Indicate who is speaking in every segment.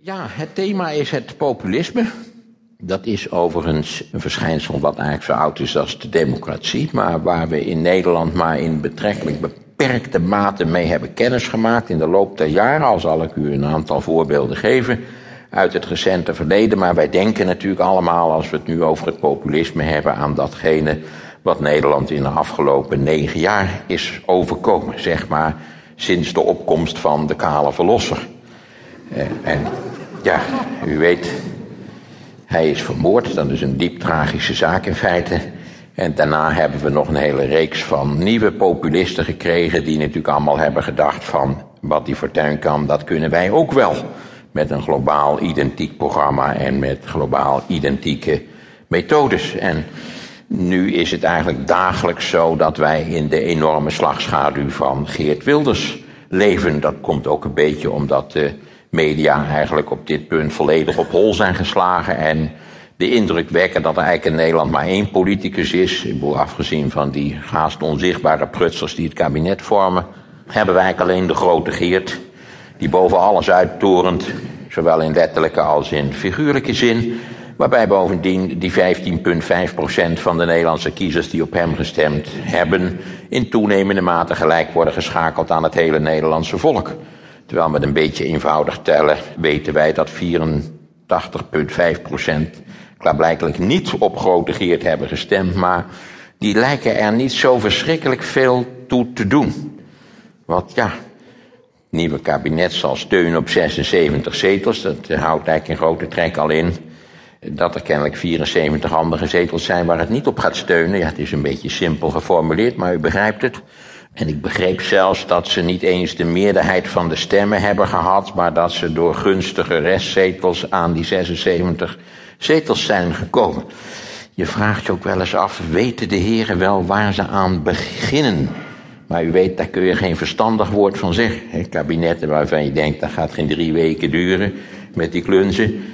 Speaker 1: Ja, het thema is het populisme. Dat is overigens een verschijnsel wat eigenlijk zo oud is als de democratie, maar waar we in Nederland maar in betrekkelijk beperkte mate mee hebben kennis gemaakt in de loop der jaren. Al zal ik u een aantal voorbeelden geven uit het recente verleden, maar wij denken natuurlijk allemaal als we het nu over het populisme hebben aan datgene wat Nederland in de afgelopen negen jaar is overkomen, zeg maar sinds de opkomst van de kale verlosser. Eh, en ja, u weet, hij is vermoord. Dat is een diep tragische zaak in feite. En daarna hebben we nog een hele reeks van nieuwe populisten gekregen... die natuurlijk allemaal hebben gedacht van... wat die fortuin kan, dat kunnen wij ook wel. Met een globaal identiek programma en met globaal identieke methodes. En nu is het eigenlijk dagelijks zo dat wij in de enorme slagschaduw van Geert Wilders leven. Dat komt ook een beetje omdat de media eigenlijk op dit punt volledig op hol zijn geslagen. En de indruk wekken dat er eigenlijk in Nederland maar één politicus is. Ik bedoel, afgezien van die haast onzichtbare prutsers die het kabinet vormen. Hebben wij eigenlijk alleen de grote Geert. Die boven alles uittorent. Zowel in letterlijke als in figuurlijke zin. Waarbij bovendien die 15,5% van de Nederlandse kiezers die op hem gestemd hebben, in toenemende mate gelijk worden geschakeld aan het hele Nederlandse volk. Terwijl met een beetje eenvoudig tellen weten wij dat 84,5% klaarblijkelijk niet op grote Geert hebben gestemd, maar die lijken er niet zo verschrikkelijk veel toe te doen. Want ja, het nieuwe kabinet zal steunen op 76 zetels, dat houdt eigenlijk in grote trek al in dat er kennelijk 74 andere zetels zijn waar het niet op gaat steunen. Ja, het is een beetje simpel geformuleerd, maar u begrijpt het. En ik begreep zelfs dat ze niet eens de meerderheid van de stemmen hebben gehad, maar dat ze door gunstige restzetels aan die 76 zetels zijn gekomen. Je vraagt je ook wel eens af, weten de heren wel waar ze aan beginnen? Maar u weet, daar kun je geen verstandig woord van zeggen. Kabinetten waarvan je denkt, dat gaat geen drie weken duren met die klunzen.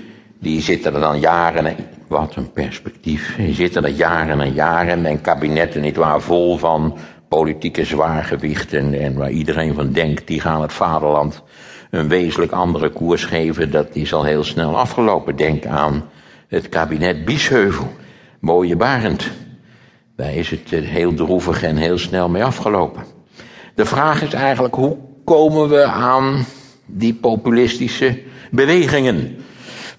Speaker 1: Die zitten er dan jaren, wat een perspectief, die zitten er jaren en jaren en kabinetten niet waar vol van politieke zwaargewichten en waar iedereen van denkt, die gaan het vaderland een wezenlijk andere koers geven, dat is al heel snel afgelopen. Denk aan het kabinet Biesheuvel, mooie Barend. Daar is het heel droevig en heel snel mee afgelopen. De vraag is eigenlijk, hoe komen we aan die populistische bewegingen?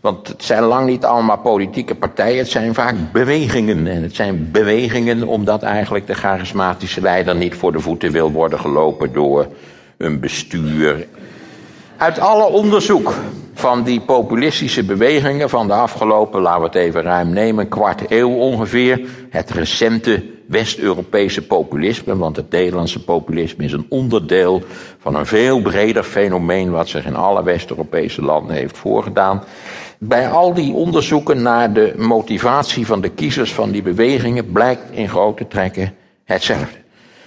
Speaker 1: Want het zijn lang niet allemaal politieke partijen, het zijn vaak bewegingen. En het zijn bewegingen omdat eigenlijk de charismatische leider niet voor de voeten wil worden gelopen door een bestuur. Uit alle onderzoek van die populistische bewegingen van de afgelopen, laten we het even ruim nemen, kwart eeuw ongeveer, het recente West-Europese populisme, want het Nederlandse populisme is een onderdeel van een veel breder fenomeen wat zich in alle West-Europese landen heeft voorgedaan. Bij al die onderzoeken naar de motivatie van de kiezers van die bewegingen blijkt in grote trekken hetzelfde.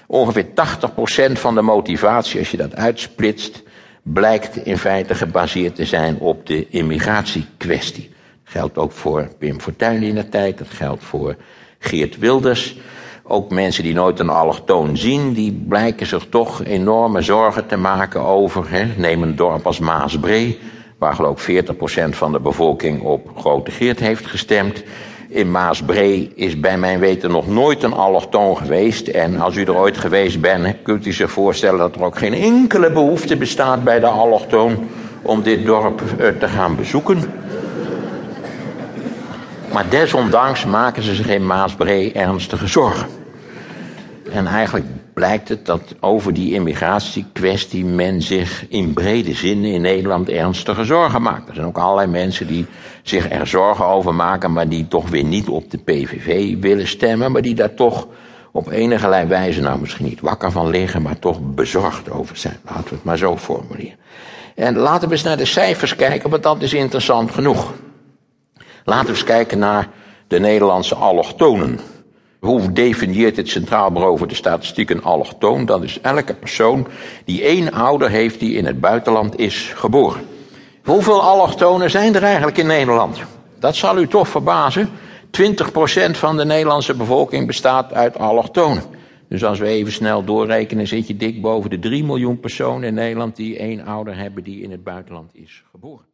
Speaker 1: Ongeveer 80% van de motivatie, als je dat uitsplitst, blijkt in feite gebaseerd te zijn op de immigratiekwestie. Dat geldt ook voor Pim Fortuyn in de tijd, dat geldt voor Geert Wilders. Ook mensen die nooit een allochtoon zien, die blijken zich toch enorme zorgen te maken over, hè, neem een dorp als Maasbree, waar geloof ik 40% van de bevolking op Grote Geert heeft gestemd. In Maasbree is bij mijn weten nog nooit een allochtoon geweest. En als u er ooit geweest bent, kunt u zich voorstellen dat er ook geen enkele behoefte bestaat bij de allochtoon om dit dorp eh, te gaan bezoeken. Maar desondanks maken ze zich in Maasbree ernstige zorgen. En eigenlijk blijkt het dat over die immigratiekwestie men zich in brede zin in Nederland ernstige zorgen maakt. Er zijn ook allerlei mensen die zich er zorgen over maken, maar die toch weer niet op de PVV willen stemmen, maar die daar toch op enige wijze, nou misschien niet wakker van liggen, maar toch bezorgd over zijn. Laten we het maar zo formuleren. En laten we eens naar de cijfers kijken, want dat is interessant genoeg. Laten we eens kijken naar de Nederlandse allochtonen. Hoe definieert het Centraal Bureau voor de Statistiek een allochtoon? Dat is elke persoon die één ouder heeft die in het buitenland is geboren. Hoeveel allochtonen zijn er eigenlijk in Nederland? Dat zal u toch verbazen. 20% van de Nederlandse bevolking bestaat uit allochtonen. Dus als we even snel doorrekenen, zit je dik boven de 3 miljoen personen in Nederland die één ouder hebben die in het buitenland is geboren.